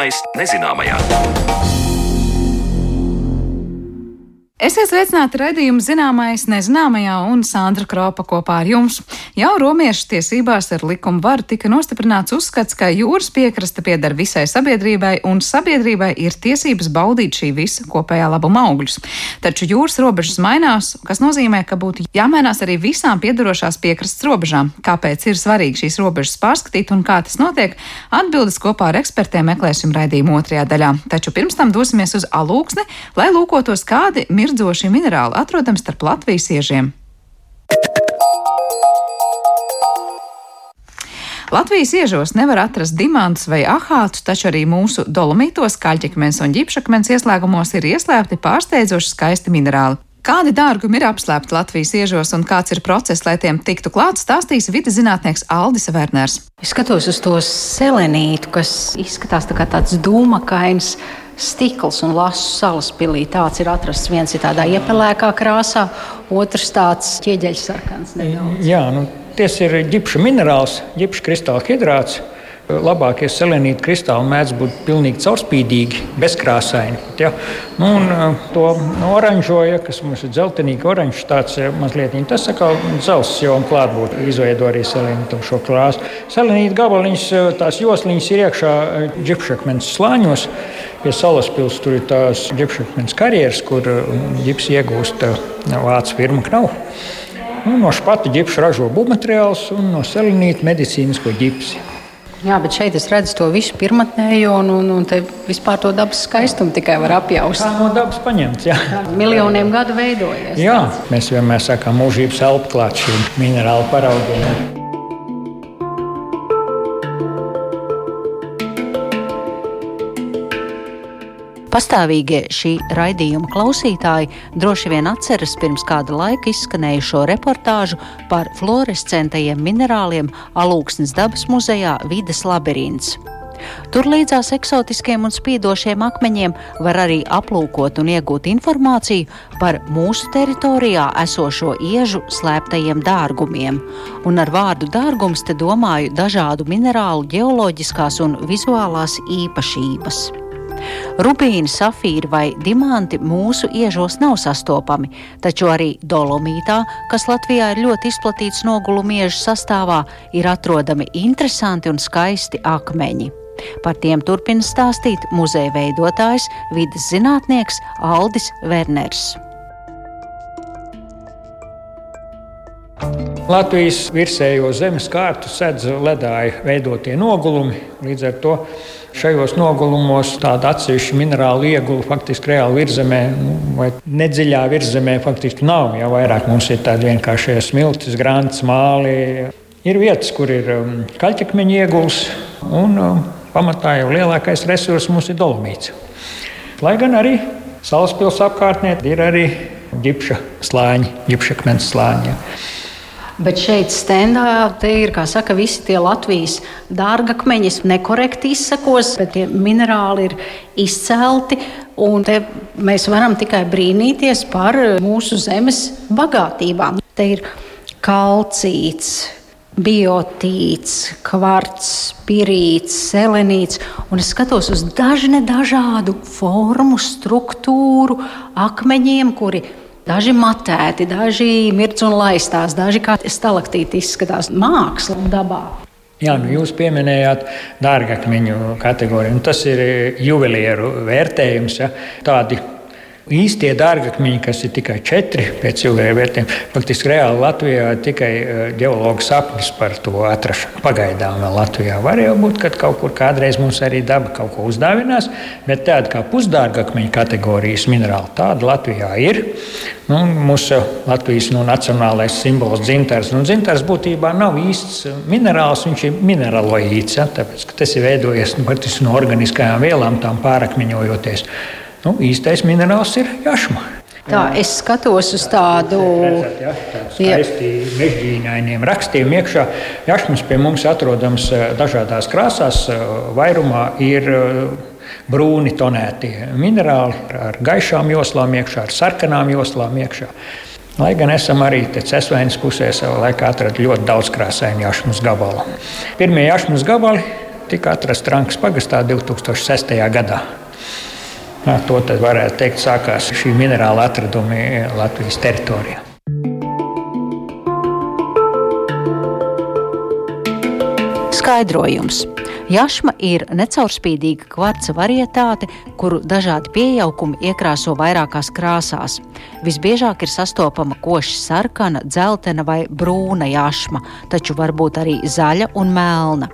Zināmais nezināmajā. Esiet sveicināti redzējumu zināmais nezināmajā un Sandra Kropa kopā ar jums. Jau romiešu tiesībās ar likumu varu tika nostiprināts uzskats, ka jūras piekraste pieder visai sabiedrībai un sabiedrībai ir tiesības baudīt šī visa kopējā labuma augļus. Taču jūras robežas mainās, kas nozīmē, ka būtu jāmainās arī visām piedarošās piekrastes robežām. Kāpēc ir svarīgi šīs robežas pārskatīt un kā tas notiek? Atbildes kopā ar ekspertiem meklēsim raidījumu otrajā daļā. Taču pirms tam dosimies uz alūksni, lai lūkotos, kādi mir mirdzoši minerāli atrodami starp Latvijas iežiem. Latvijas iežos nevar atrast diamantus vai ahātus, taču arī mūsu dolomītos, kaļķekmens un ģipšakmens ieslēgumos ir ieslēgti pārsteidzoši skaisti minerāli. Kādi dārgumi ir apslēpti Latvijas iežos un kāds ir process, lai tiem tiktu klāts, stāstīs vidas zinātnieks Aldis Verners. Es skatos uz to selenītu, kas izskatās tā kā tāds dūmakains stikls un lasu salas pilī. Tāds ir atrasts. Viens ir tādā iepelēkā krāsā, otrs tāds ķieģeļsarkans. Nedaudz. Jā, nu, tas ir ģipša minerāls, ģipša kristāla hidrāts. Labākie selenīti kristāli mēdz būt pilnīgi caurspīdīgi, bezkrāsaini. Ja? Nu, un, to oranžoja, kas mums ir dzeltenīgi oranžs, tāds mazliet tas kā dzelzs jau klātbūt izveido arī selenītam šo krāsu. Selenīta gabaliņas, tās josliņas ir iekšā ģipšakmens slāņos. Pie salaspils tur ir tās ģipšakmens karjeras, kur ģips iegūst vācu firma Knau. Nu, no špata ģipša ražo būvmateriālus un no selenīta medicīnisko ģipsi. Jā, bet šeit es redzu to visu pirmotnējo, un, un, un te vispār to dabas skaistumu tikai var apjaust. Tā no dabas paņemts. Jā. Miljoniem gadu veidojies. Jā, mēs vienmēr sakām, mūžības elpa klāt šīm minerālu paraugiem. Pastāvīgie šī raidījuma klausītāji droši vien atceras pirms kāda laika izskanējušo reportāžu par fluorescentajiem minerāliem Alūksnes dabas muzejā Vides labirints. Tur līdzās eksotiskiem un spīdošiem akmeņiem var arī aplūkot un iegūt informāciju par mūsu teritorijā esošo iežu slēptajiem dārgumiem. Un ar vārdu dārgums te domāju dažādu minerālu ģeoloģiskās un vizuālās īpašības. Rubīni, safīri vai diamanti mūsu iežos nav sastopami, taču arī dolomītā, kas Latvijā ir ļoti izplatīts nogulu miežu sastāvā, ir atrodami interesanti un skaisti akmeņi. Par tiem turpina stāstīt muzeja veidotājs, vidas zinātnieks Aldis Werners. Latvijas virsējo zemes kārtu sedz ledāji veidotie nogulumi. Līdz ar to Šajos nogulumos tāda atsevišķa minerāla iegula faktiski reāli virzemē nu, vai nedziļā virzemē faktiski nav. Ja vairāk mums ir tādi vienkāršie smiltis, grāmatas, māli. Ir vietas, kur ir um, kaļķakmeņa ieguls, un um, pamatā jau lielākais resurs mums ir dolomīts. Lai gan arī Salaspils apkārtnē ir arī ģipša slāņi, ģipšakmens slāņi. Ja. Bet šeit stendā te ir, kā saka, visi tie Latvijas dārgakmeņi, nekorekti izsakos, bet tie minerāli ir izcelti. Un te mēs varam tikai brīnīties par mūsu zemes bagātībām. Te ir kalcīts, biotīts, kvarts, pirīts, selenīts. Un es skatos uz dažne dažādu formu, struktūru, akmeņiem, kuri Daži matēti, daži mirdz un laistās, daži kā stalaktīti izskatās māksla dabā. Jā, nu jūs pieminējāt dārgakmeņu kategoriju. Nu, tas ir juvelieru vērtējums. Ja? Tādi īstie dārgakmeņi, kas ir tikai četri pēc jūlijā vērtējuma, faktiski reāli Latvijā tikai eh, sapnis par to atrašanu. Pagaidām vēl Latvijā var jau būt, ka kaut kur kādreiz mums arī daba kaut ko uzdāvinās, bet tāda kā pusdārgakmeņa kategorijas minerāli tāda Latvijā ir. Nu, mūsu Latvijas nu, nacionālais simbols dzintars. Nu, dzintars būtībā nav īsts minerāls, viņš ir mineraloīds, ja, tāpēc, tas ir veidojies nu, no organiskajām vielām, tām pārakmeņojoties. Nu, īstais minerāls ir jašma. Tā, es skatos uz tādu mežģīnainiem rakstiem. Iekšā jašmas pie mums atrodams eh, dažādās krāsās. Eh, vairumā ir eh, brūni tonētie minerāli ar gaišām joslām iekšā, ar sarkanām joslām iekšā. Lai gan esam arī Cēlonas pusē savā laikā atraduši ļoti daudz krāsainu jašmas gabalu. Pirmie jašmas gabali tika atrasts Trankas pagastā 2006. gadā. Ar to varētu teikt, sākās šī minerāla atradumi Latvijas teritorijā. Skaidrojums. Jašma ir necaurspīdīga kvarca varietāte, kuru dažādi pieaugumi iekrāso vairākās krāsās. Visbiežāk ir sastopama koši sarkana, dzeltena vai brūna jašma, taču var būt arī zaļa un melna.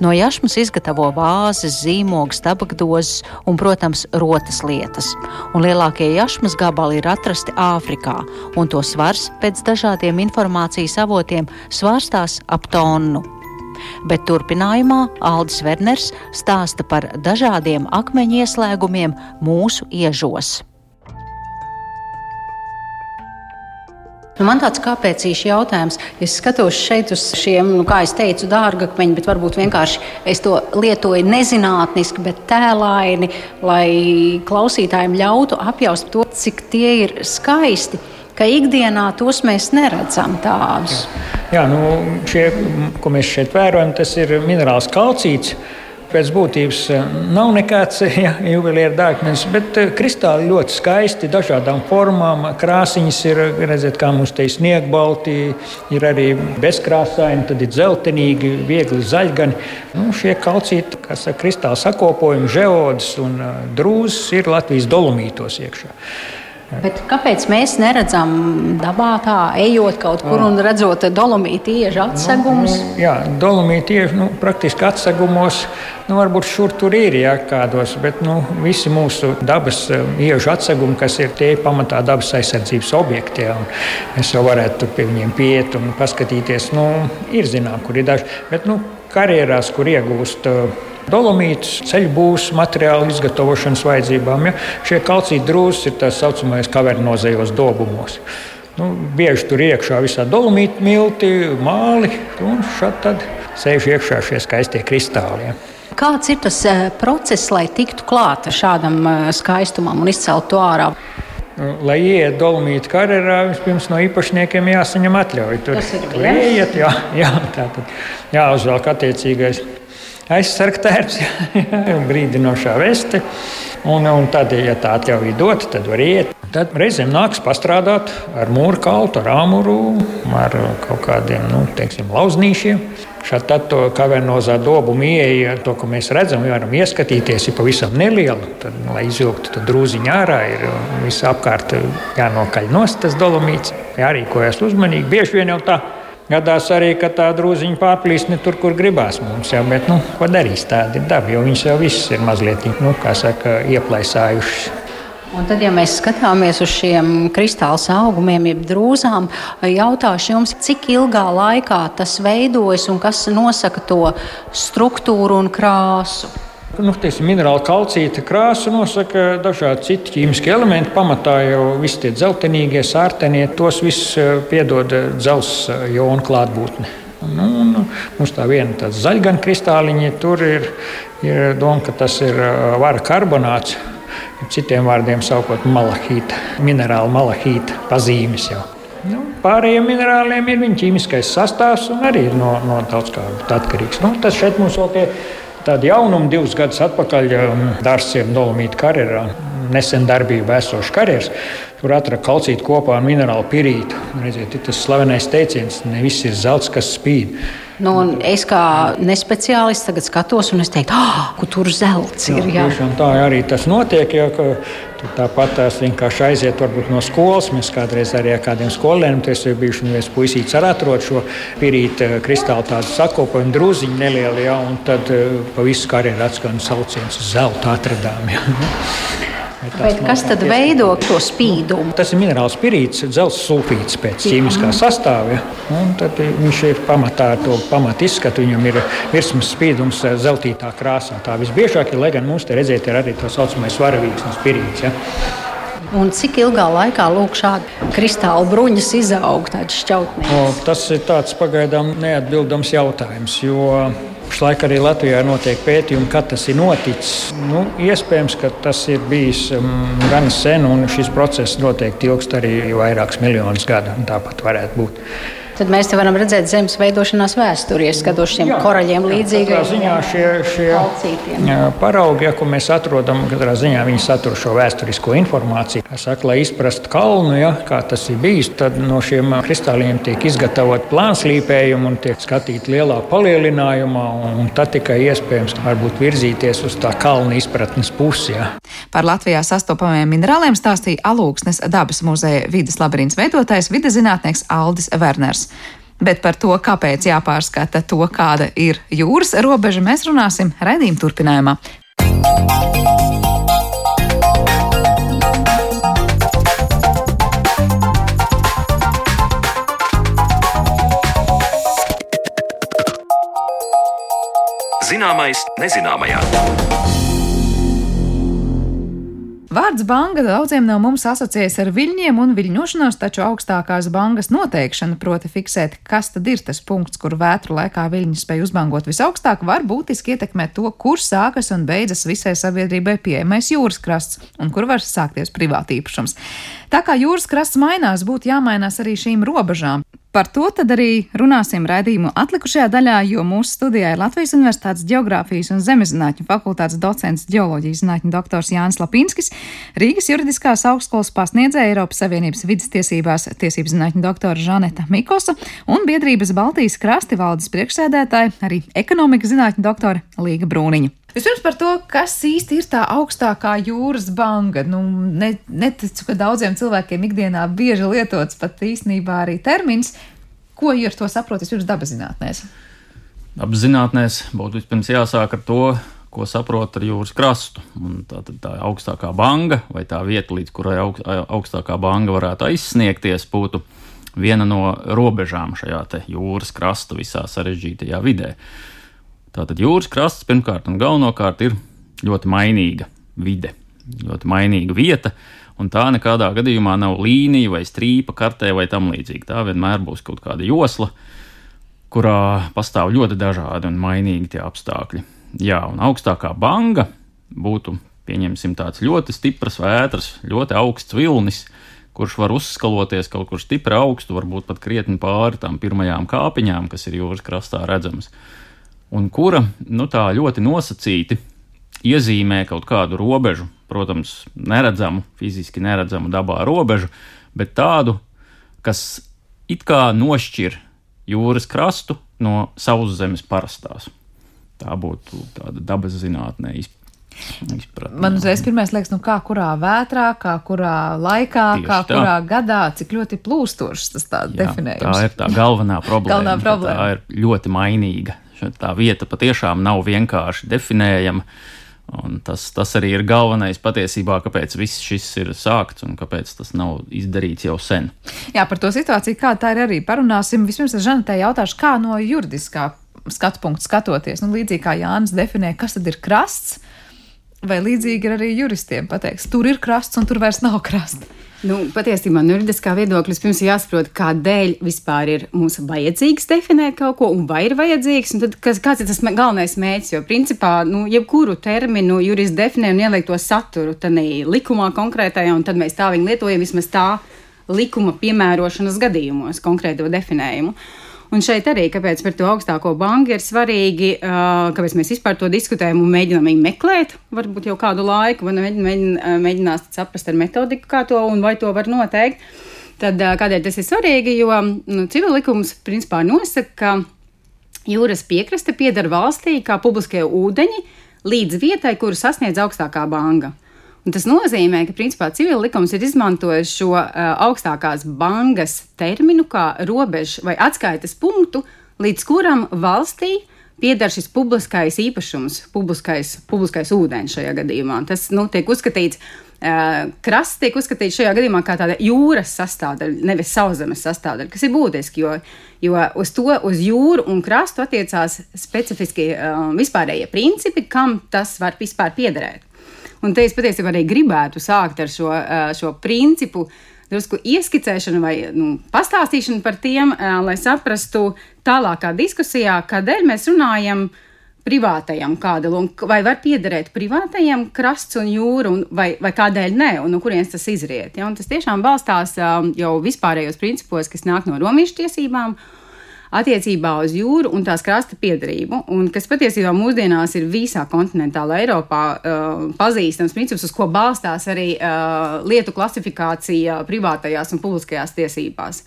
No jašmas izgatavo vāzes, zīmogus, tabakdozes un, protams, rotas lietas. Un lielākie jašmas gabali ir atrasti Āfrikā, un to svars pēc dažādiem informācijas avotiem svārstās ap tonu bet turpinājumā Aldis Werners stāsta par dažādiem akmeņu ieslēgumiem mūsu iežos. Nu, man tāds kāpēcīgs jautājums. Es skatos šeit uz šiem, nu, kā jau teicu, dārgakmeņiem, bet varbūt vienkārši es to lietoju nezinātniski, bet tēlaini, lai klausītājiem ļautu apjaust to, cik tie ir skaisti ka ikdienā tos mēs neredzam tādus. Jā, nu, šie, ko mēs šeit vērojam, tas ir minerāls kalcīts. Pēc būtības eh, nav nekāds ja, jubileāra dārgakmenis, bet eh, kristāli ļoti skaisti, dažādām formām. Krāsiņas ir, redzēt, kā mums te ir sniegbalti, ir arī bezkrāsaini, tad ir dzeltenīgi, viegli zaļgani. Nu, šie kalcīti, kas ir kristāli sakopojumi, žeodas un eh, drūzes, ir Latvijas dolomītos iekšā. Bet kāpēc mēs neredzam dabā tā, ejot kaut kur un redzot dolomītu iežu atsegumus? Nu, nu, jā, dolomītu iežu nu, praktiski atsegumos. Nu, varbūt šur tur ir jā, kādos, bet nu, visi mūsu dabas eh, iežu atsegumi, kas ir tie pamatā dabas aizsardzības objekti, jā, mēs jau varētu pie viņiem pieiet un paskatīties. Nu, ir zinām, kur ir daži, bet nu, karjerās, kur iegūst. Uh, Dolomīts, ceļu būs, materiālu izgatavošanas vajadzībām. Ja? Šie kalcīti drūzes ir tā saucamais kavernozējos dobumos. Nu, bieži tur iekšā visā dolomīta milti, māli, un šādi tad sēž iekšā šie skaistie kristāli. Ja. Kāds ir tas uh, process, lai tiktu klāta šādam uh, skaistumam un izcelt to ārā? Nu, lai ieiet dolomīta karjerā, vispirms no īpašniekiem jāsaņem atļauja. Tur ieiet, jā, jā, tā tad jāuzvelk attiecīgais aizsargtērps, brīdinošā veste. Un, un tad, ja tā atļauja dot, tad var iet. Tad reizēm nāks pastrādāt ar mūru kaltu, ar āmuru, ar kaut kādiem nu, teiksim, lauznīšiem. Šādi tad to kavernozā dobu ieeja, to, ko mēs redzam, varam ieskatīties, ir pavisam neliela. Tad, lai izvilktu to drūziņu ārā, ir visapkārt jānokaļ nost tas dolomīts, jārīkojas uzmanīgi. Bieži vien jau tā Gadās arī, ka tā drūziņa pārplīst ne tur, kur gribās mums. Jau, bet, nu, ko darīs tāda ir daba, jo viņas jau visas ir mazliet nu, saka, ieplaisājušas. Un tad, ja mēs skatāmies uz šiem kristāla augumiem, jeb drūzām, jautāšu jums, cik ilgā laikā tas veidojas un kas nosaka to struktūru un krāsu? Nu, tiesim, minerāla kalcīta krāsa nosaka dažādi citi ķīmiski elementi. Pamatā jau visi tie dzeltenīgie, sārtenie, tos visus eh, piedod eh, dzelzs jona klātbūtne. Nu, nu, mums tā viena tāda zaļgana kristāliņa, tur ir, ir doma, ka tas ir eh, vara karbonāts. Citiem vārdiem sakot, malahīta, minerāla malahīta pazīmes jau. Nu, pārējiem minerāliem ir viņa ķīmiskais sastāvs un arī no, no daudz kā atkarīgs. Nu, tas šeit mums vēl tie Tāda jaunuma divus gadus atpakaļ um, dārziem Dolomīta karjerā, nesen darbībā esošs karjeras. Tur atrada kalcītu kopā ar minerālu pirītu. Redziet, tas slavenais teiciens, ne viss ir zelts, kas spīd. Nu, es kā nespeciālists tagad skatos, un es teiktu, ah, kur tur zelts ir. Jā, jā. Tā arī tas notiek. Jā, Tur tāpat tās vienkārši aiziet no skolas. Mēs kādreiz arī ar kādiem skolēniem tur bijuši. Un viens puisīts arī atrod šo pirītu eh, kristālu tādu sakopojumu drūziņu nelielu. Ja, un tad eh, pa visu karjeru atskan sauciens uz zelta atradām. Ja. Bet kas tad veido to spīdumu? Tas ir minerāls spirīts, dzelzs sulfīts pēc ķīmiskā sastāvja. Tad viņš ir pamatā ar to pamatu izskatu. Viņam ir virsmas spīdums eh, zeltītā krāsā. Tā visbiežāk ir, lai gan mums te redzēt, ir arī tā saucamais varavīgs un spirīts. Ja? Un cik ilgā laikā lūk, šādi kristāli bruņas izaug tādas šķautnes? Tas ir tāds pagaidām neatbildams jautājums. Jo Pašlaik arī Latvijā notiek pētījumi, kad tas ir noticis. Nu, iespējams, ka tas ir bijis um, gan sen, un šis process noteikti ilgst arī vairākus miljonus gadu. Tāpat varētu būt. Tad mēs te varam redzēt zemes veidošanās vēsturi, skatot šiem jā, koraļiem līdzīgi. Ziņā šie, šie paraugi, ja, ko mēs atrodam, katrā ziņā viņi satur šo vēsturisko informāciju. Kā saka, lai izprastu kalnu, ja, kā tas ir bijis, tad no šiem kristāliem tiek izgatavot plānslīpējumi un tiek skatīti lielā palielinājumā, un tad tikai iespējams varbūt virzīties uz tā kalna izpratnes pusi. Ja. Par Latvijā sastopamajiem minerāliem stāstīja Alūksnes dabas muzeja vidas labirints veidotājs videzinātnieks Aldis Werners. Bet par to, kāpēc jāpārskata to, kāda ir jūras robeža, mēs runāsim redzījuma turpinājumā. Zināmais nezināmajā. Vārds banga daudziem no mums asociējas ar viļņiem un viļņošanos, taču augstākās bangas noteikšana, proti fiksēt, kas tad ir tas punkts, kur vētru laikā viļņi spēj uzbangot visaugstāk, var būtiski ietekmēt to, kur sākas un beidzas visai sabiedrībai pieejamais jūras krasts un kur var sākties privātīpašums. Tā kā jūras krasts mainās, būtu jāmainās arī šīm robežām. Par to tad arī runāsim raidījumu atlikušajā daļā, jo mūsu studijā ir Latvijas Universitātes Geogrāfijas un Zemezinātņu fakultātes docents ģeoloģijas zinātņu doktors Jānis Lapinskis, Rīgas juridiskās augstskolas pasniedzēja Eiropas Savienības vidas tiesībās tiesības zinātņu doktora Žaneta Mikosa un biedrības Baltijas krasti valdes priekšsēdētāja, arī ekonomikas zinātņu doktora Līga Brūniņa. Vispirms par to, kas īsti ir tā augstākā jūras banga. Nu, ne, neticu, ka daudziem cilvēkiem ikdienā bieži lietots pat īstenībā arī termins. Ko ir to saprot vispirms dabas zinātnēs? Dabas zinātnēs būtu vispirms jāsāk ar to, ko saprot ar jūras krastu. Un tā tad tā augstākā banga vai tā vieta, līdz kurai augstākā banga varētu aizsniegties, būtu viena no robežām šajā jūras krasta visā sarežģītajā vidē. Tātad jūras krasts pirmkārt un galvenokārt ir ļoti mainīga vide, ļoti mainīga vieta, un tā nekādā gadījumā nav līnija vai strīpa kartē vai tam līdzīga. Tā vienmēr būs kaut kāda josla, kurā pastāv ļoti dažādi un mainīgi tie apstākļi. Jā, un augstākā banga būtu, pieņemsim, tāds ļoti stiprs vētras, ļoti augsts vilnis, kurš var uzskaloties kaut kur stipri augstu, varbūt pat krietni pāri tām pirmajām kāpiņām, kas ir jūras krastā redzamas un kura nu, tā ļoti nosacīti iezīmē kaut kādu robežu, protams, neredzamu, fiziski neredzamu dabā robežu, bet tādu, kas it kā nošķir jūras krastu no sauszemes parastās. Tā būtu tāda dabas zinātnē izpratne. Man uzreiz pirmais liekas, nu kā kurā vētrā, kā kurā laikā, Tieši kā tā. kurā gadā, cik ļoti plūstošs tas tā definējums. Tā ir tā galvenā problēma. galvenā problēma. Tā ir ļoti mainīga Tā vieta patiešām nav vienkārši definējama. Un tas, tas arī ir galvenais patiesībā, kāpēc viss šis ir sākts un kāpēc tas nav izdarīts jau sen. Jā, par to situāciju, kā tā ir arī parunāsim. Vispirms ar Žanetē jautāšu, kā no juridiskā skatu punkta skatoties, nu, līdzīgi kā Jānis definē, kas tad ir krasts, vai līdzīgi ir arī juristiem pateiks, tur ir krasts un tur vairs nav krasta. Nu, patiesībā no juridiskā viedokļa pirms jāsaprot, kādēļ vispār ir mums vajadzīgs definēt kaut ko, un vai ir vajadzīgs, un tad, kas, kāds ir tas galvenais mērķis. Jo, principā, nu, jebkuru terminu jurists definē un ieliek to saturu tādā likumā konkrētajā, un tad mēs tā viņu lietojam vismaz tā likuma piemērošanas gadījumos, konkrēto definējumu. Un šeit arī, kāpēc par to augstāko banku ir svarīgi, kāpēc mēs vispār to diskutējam un mēģinām viņu meklēt, varbūt jau kādu laiku, vai mēģin, mēģin, mēģinās saprast ar metodiku, kā to un vai to var noteikt. Tad kādēļ tas ir svarīgi? Jo nu, civil likums principā nosaka, ka jūras piekraste pieder valstī kā publiskie ūdeņi līdz vietai, kuru sasniedz augstākā banka. Un tas nozīmē, ka principā civil likums ir izmantojis šo uh, augstākās bangas terminu kā robežu vai atskaites punktu, līdz kuram valstī pieder šis publiskais īpašums, publiskais, publiskais ūdens šajā gadījumā. Tas nu, tiek uzskatīts. Uh, krasts tiek uzskatīts šajā gadījumā kā tāda jūras sastāvdaļa, nevis sauszemes sastāvdaļa, kas ir būtiski, jo, jo uz to, uz jūru un krastu attiecās specifiski uh, vispārējie principi, kam tas var vispār piederēt. Un te es patiesībā arī gribētu sākt ar šo, šo principu. Drusku ieskicēšanu vai nu, pastāstīšanu par tiem, lai saprastu tālākā diskusijā, kādēļ mēs runājam privātajam kādalam, vai var piederēt privātajam krasts un jūra, un, vai, vai kādēļ nē, un no kurienes tas izriet. Ja? Un tas tiešām balstās um, jau vispārējos principos, kas nāk no romiešu tiesībām attiecībā uz jūru un tās krasta piedarību, un kas patiesībā mūsdienās ir visā kontinentālā Eiropā uh, pazīstams princips, uz ko balstās arī uh, lietu klasifikācija privātajās un publiskajās tiesībās.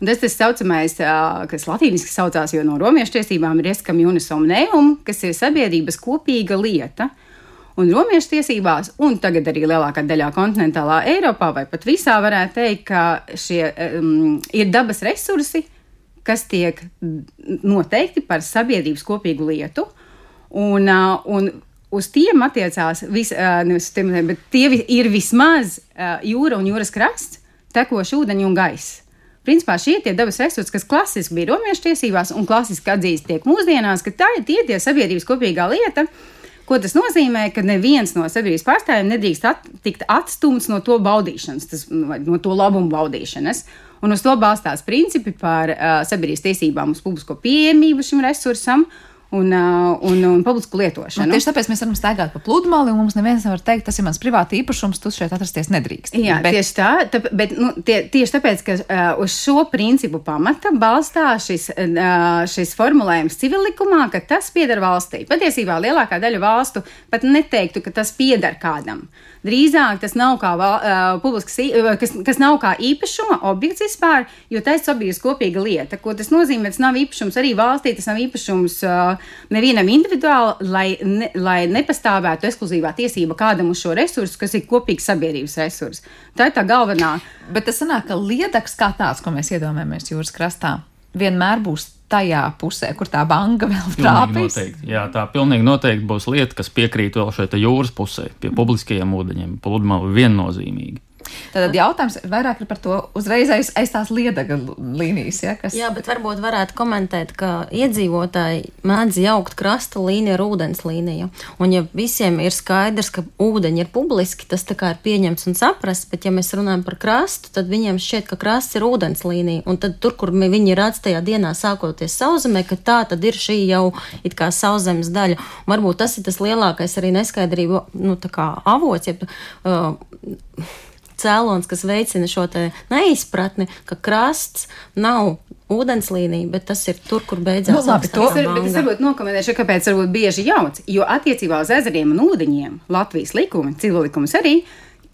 Un tas tas saucamais, uh, kas latīniski saucās, jo no romiešu tiesībām ir ieskam unis omneum, kas ir sabiedrības kopīga lieta. Un romiešu tiesībās, un tagad arī lielākā daļā kontinentālā Eiropā, vai pat visā, varētu teikt, ka šie um, ir dabas resursi, kas tiek noteikti par sabiedrības kopīgu lietu. Un, uh, un uz tiem attiecās, vis, uh, nevis tiem, bet tie ir vismaz uh, jūra un jūras krasts, tekoši ūdeņi un gaiss. Principā šie ir dabas resursi, kas klasiski bija romiešu tiesībās un klasiski atzīst tiek mūsdienās, ka tā ir tie, tie sabiedrības kopīgā lieta. Ko tas nozīmē, ka neviens no sabiedrības pārstāvjiem nedrīkst at, tikt atstumts no to baudīšanas, tas, no to labumu baudīšanas. Un uz to balstās principi par uh, sabiedrības tiesībām uz publisko pieejamību šim resursam. Uh, un, un publisku lietošanu. Nu, tieši tāpēc mēs varam staigāt pa pludmali, un mums neviens nevar teikt, tas ir mans privāti īpašums, tu šeit atrasties nedrīkst. Jā, bet... tieši tā, tā bet nu, tie, tieši tāpēc, ka uh, uz šo principu pamata balstās šis, uh, šis formulējums civillikumā, ka tas pieder valstī. Patiesībā lielākā daļa valstu pat neteiktu, ka tas pieder kādam. Uh, Drīzāk tas nav kā, uh, publisks, kas, kas nav kā īpašuma objekts vispār, jo tas ir kopīga lieta. Ko tas nozīmē? Tas nav īpašums arī valstī, tas nav īpašums uh, nevienam individuāli, lai, ne, lai nepastāvētu ekskluzīvā tiesība kādam uz šo resursu, kas ir kopīgs sabiedrības resurs. Tā ir tā galvenā. Bet tas sanāk, ka liedaks kā tāds, ko mēs iedomājamies jūras krastā, vienmēr būs tajā pusē, kur tā banka vēl trāpīs. Noteikti. Jā, tā pilnīgi noteikti būs lieta, kas piekrīt vēl šeit jūras pusē, pie publiskajiem ūdeņiem. Pludmale viennozīmīgi. Tad jautājums vairāk ir par to uzreiz aiz, aiz tās liedaga līnijas. Ja, kas... Jā, bet varbūt varētu komentēt, ka iedzīvotāji mēdz jaukt krasta līniju ar ūdens līniju. Un ja visiem ir skaidrs, ka ūdeņi ir publiski, tas tā kā ir pieņemts un saprasts, bet ja mēs runājam par krastu, tad viņiem šķiet, ka krasts ir ūdens līnija. Un tad tur, kur viņi redz tajā dienā sākoties sauzemē, ka tā tad ir šī jau it kā sauszemes daļa. Un varbūt tas ir tas lielākais arī neskaidrību nu, avots. Ja, uh, cēlons, kas veicina šo neizpratni, ka krasts nav ūdens līnija, bet tas ir tur, kur beidzās. Nu, labi, to ir, bet es varbūt nokomentēšu, kāpēc varbūt bieži jauc, jo attiecībā uz ezeriem un ūdeņiem Latvijas likumi, civillikums arī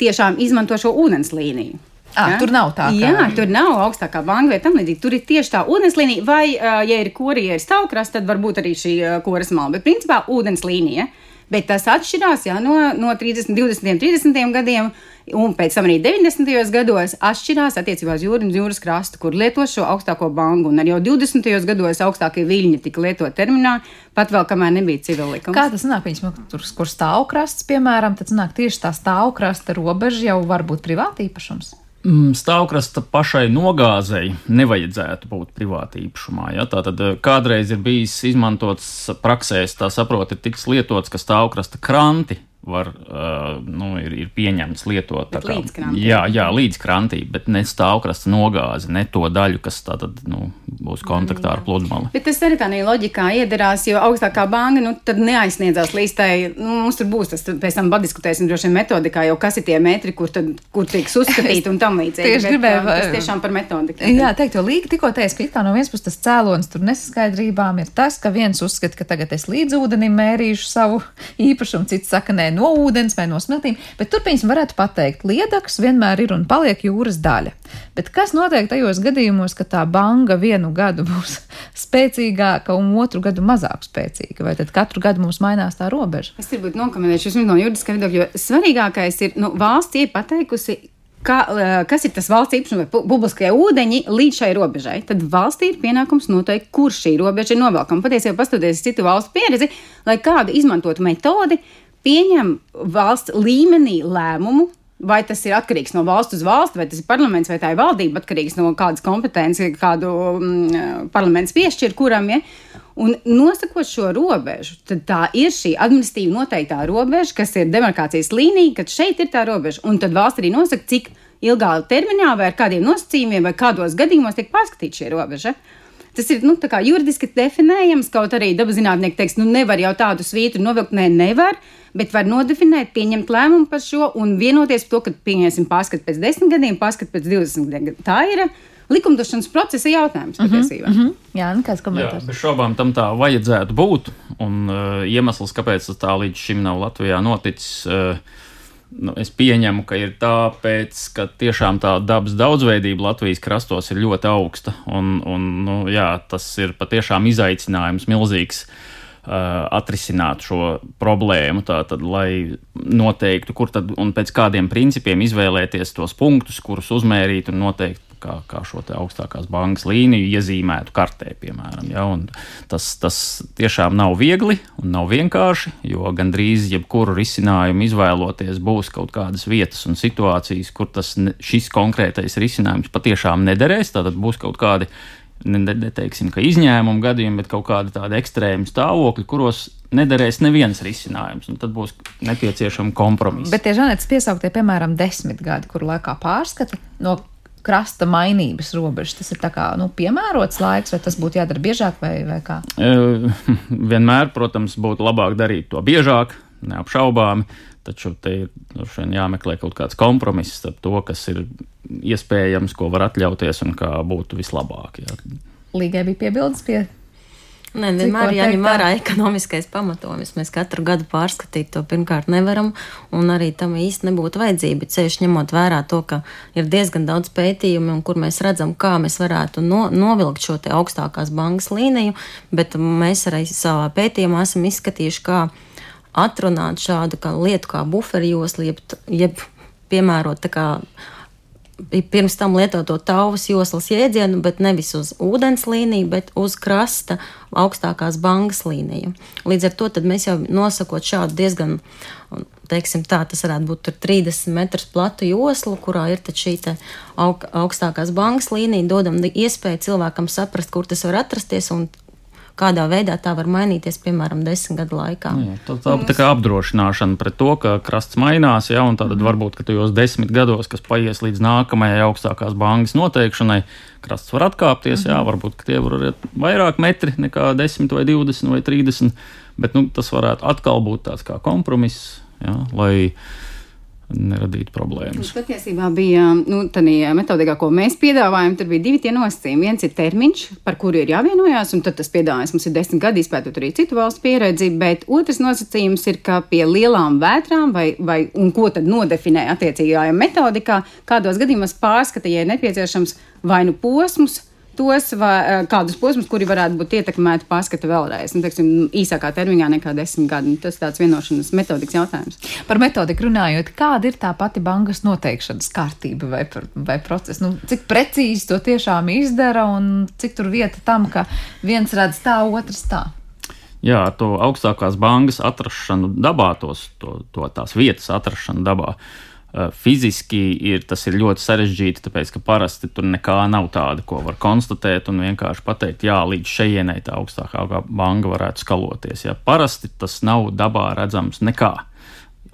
tiešām izmanto šo ūdens līniju. À, ja? Tur nav tā. Kā... Jā, tur nav augstākā banka vai tam līdzīgi. Tur ir tieši tā ūdens līnija, vai, ja ir korija, ir stāvkras, tad varbūt arī šī koras mala. Bet principā ūdens līnija. Bet tas atšķirās jā, no, no 30, 20, 30 gadiem un pēc tam arī 90. gados atšķirās attiecībā uz jūras un jūras krastu, kur lieto šo augstāko bangu. Un arī jau 20. gados augstākie viļņi tika lietot terminā, pat vēl kamēr nebija civilikums. Kā tas nāk, viņas, tur, kur stāvkrasts, piemēram, tad nāk tieši tā stāvkrasta robeža jau var būt privāta īpašums. Mm, stāvkrasta pašai nogāzei nevajadzētu būt privāta īpašumā. Ja? Tātad eh, kādreiz ir bijis izmantots praksēs, tā saprot, ir tiks lietots, ka stāvkrasta kranti var, uh, nu, ir, ir pieņemts lietot kā, līdz krantī. Jā, jā, līdz krantī, bet ne stāvkrasta nogāzi, ne to daļu, kas tātad nu, būs kontaktā ar pludmali. Bet tas arī tā loģikā iederās, jo augstākā banka nu, tad neaizsniedzās līdz tai, nu, mums tur būs tas, pēc tam diskutēsim droši vien metodikā, jau kas ir tie metri, kur, tad, kur tiks uzskatīti un tam līdzīgi. Tieši gribēju, vai... tas tiešām par metodiku. Jā, teikt, jo līga tikko teica, ka it kā no vienas puses tas cēlonis tur nesaskaidrībām ir tas, ka viens uzskata, ka tagad es līdz ūdenim mērīšu savu īpašumu, cits saka, nē, no ūdens vai no smiltīm, bet turpinājums varētu pateikt, liedaks vienmēr ir un paliek jūras daļa. Bet kas notiek tajos gadījumos, ka tā banga vienu gadu būs spēcīgāka un otru gadu mazāk spēcīga? Vai tad katru gadu mums mainās tā robeža? Es varbūt nokomentēšu no juridiskā viedokļa, jo svarīgākais ir, nu, valsts ir pateikusi, Kā, kas ir tas valsts īpašums vai publiskie ūdeņi līdz šai robežai, tad valstī ir pienākums noteikt, kur šī robeža ir novelkama. Patiesībā, paskatoties citu valstu pieredzi, lai kādu izmantotu metodi, pieņem valsts līmenī lēmumu. Vai tas ir atkarīgs no valsts uz valsts, vai tas ir parlaments, vai tā ir valdība, atkarīgs no kādas kompetences, kādu mm, parlaments piešķir kuram. Ja? Un nosakot šo robežu, tad tā ir šī administratīva noteiktā robeža, kas ir demarkācijas līnija, kad šeit ir tā robeža. Un tad valsts arī nosaka, cik ilgā termiņā vai ar kādiem nosacījumiem vai kādos gadījumos tiek pārskatīta šī robeža. Tas ir nu, juridiski definējams, kaut arī dabaszinātnieki teiks, nu nevar jau tādu svītru novilkt, nē, ne, nevar. Bet var nodefinēt, pieņemt lēmumu par šo un vienoties par to, ka pieņemsim pārskatu pēc desmit gadiem, pārskatu pēc divdesmit gadiem. Tā ir likumdošanas procesa jautājums mhm, patiesībā. Mm -hmm. Jā, nu kāds komentārs? Jā, bez šaubām tam tā vajadzētu būt. Un uh, iemesls, kāpēc tas tā līdz šim nav Latvijā noticis. Uh, Nu, es pieņemu, ka ir tāpēc, ka tiešām tā dabas daudzveidība Latvijas krastos ir ļoti augsta. Un, un, nu, jā, tas ir patiešām izaicinājums milzīgs uh, atrisināt šo problēmu, tātad, lai noteiktu, kur tad un pēc kādiem principiem izvēlēties tos punktus, kurus uzmērīt un noteikt kā, kā šo augstākās bankas līniju iezīmētu kartē, piemēram. Ja? Un tas, tas tiešām nav viegli un nav vienkārši, jo gandrīz jebkuru risinājumu izvēloties būs kaut kādas vietas un situācijas, kur tas, šis konkrētais risinājums patiešām nederēs. Tad būs kaut kādi neteiksim, ka izņēmumu gadījumi, bet kaut kādi tādi ekstrēmi stāvokļi, kuros nederēs neviens risinājums, un tad būs nepieciešama kompromisa. Bet tie žanets piesauktie, piemēram, desmit gadi, kuru laikā pārskata no krasta mainības robežas. Tas ir kā, nu, piemērots laiks, vai tas būtu jādara biežāk, vai, vai kā? Vienmēr, protams, būtu labāk darīt to biežāk, neapšaubāmi. Taču te ir jāmeklē kaut kāds kompromiss starp to, kas ir iespējams, ko var atļauties un kā būtu vislabāk. Jā. Līgai bija piebildes pie Nē, vienmēr jāņem vērā ekonomiskais pamatojums. Mēs katru gadu pārskatīt to pirmkārt nevaram, un arī tam īsti nebūtu vajadzība. Ceļš ņemot vērā to, ka ir diezgan daudz pētījumu, un kur mēs redzam, kā mēs varētu no, novilkt šo augstākās bankas līniju, bet mēs arī savā pētījumā esam izskatījuši, kā atrunāt šādu kā lietu kā buferjoslu, jeb, jeb piemērot tā kā pirms tam lietoto tauvas joslas jēdzienu, bet nevis uz ūdens līniju, bet uz krasta augstākās bangas līniju. Līdz ar to mēs jau nosakot šādu diezgan, teiksim tā, tas varētu būt 30 metrus platu joslu, kurā ir šī aug, augstākās bangas līnija, dodam iespēju cilvēkam saprast, kur tas var atrasties un kādā veidā tā var mainīties, piemēram, desmit gadu laikā. Jā, tā, tā, tā kā apdrošināšana pret to, ka krasts mainās, ja, un tad varbūt, tajos desmit gados, kas paies līdz nākamajai augstākās bankas noteikšanai, krasts var atkāpties, mm. jā, mhm. varbūt tie var būt vairāk metri nekā 10 vai 20 vai 30, bet nu, tas varētu atkal būt tāds kā kompromiss, jā, lai neradīt problēmas. Tas patiesībā bija nu, tādā metodikā, ko mēs piedāvājam. Tur bija divi nosacījumi. Viens ir termiņš, par kuru ir jāvienojās, un tas piedāvājums mums ir desmit gadi, izpētot arī citu valstu pieredzi. Bet otrs nosacījums ir, ka pie lielām vētrām, vai, vai ko tad nodefinē attiecīgajā metodikā, kādos gadījumos pārskata, ja ir nepieciešams vai nu posmus tos vai, eh, kādus posmus, kuri varētu būt ietekmēti pārskata vēlreiz. Nu, teiksim, īsākā termiņā nekā desmit gadi. Nu, tas ir tāds vienošanas metodikas jautājums. Par metodiku runājot, kāda ir tā pati bankas noteikšanas kārtība vai, vai process? Nu, cik precīzi to tiešām izdara un cik tur vieta tam, ka viens redz tā, otrs tā? Jā, to augstākās bankas atrašanu dabā, tos, to, to tās vietas atrašanu dabā. Uh, fiziski ir, tas ir ļoti sarežģīti, tāpēc ka parasti tur nekā nav tāda, ko var konstatēt un vienkārši pateikt, jā, līdz šejienei tā augstākā banka varētu skaloties. Jā. Parasti tas nav dabā redzams nekā.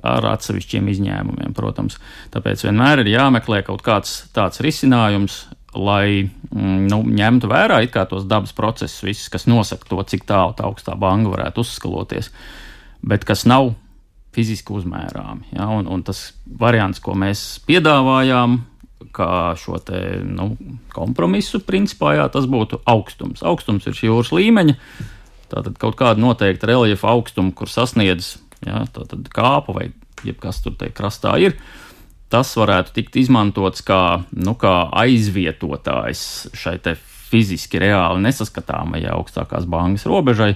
Ar atsevišķiem izņēmumiem, protams. Tāpēc vienmēr ir jāmeklē kaut kāds tāds risinājums, lai mm, nu, ņemtu vērā tos dabas procesus, visus, kas nosaka to, cik tālu tā augstā banka varētu uzskaloties, bet kas nav fiziski uzmērāmi. Ja? Un, un tas variants, ko mēs piedāvājām, kā šo te, nu, kompromisu, principā jā, tas būtu augstums. Augstums ir jūras līmeņa, tātad kaut kāda noteikta reljefa augstuma, kur sasniedz ja, kāpa vai jebkas tur krastā ir. Tas varētu tikt izmantots kā, nu, kā aizvietotājs šai fiziski reāli nesaskatāmajai augstākās bankas robežai.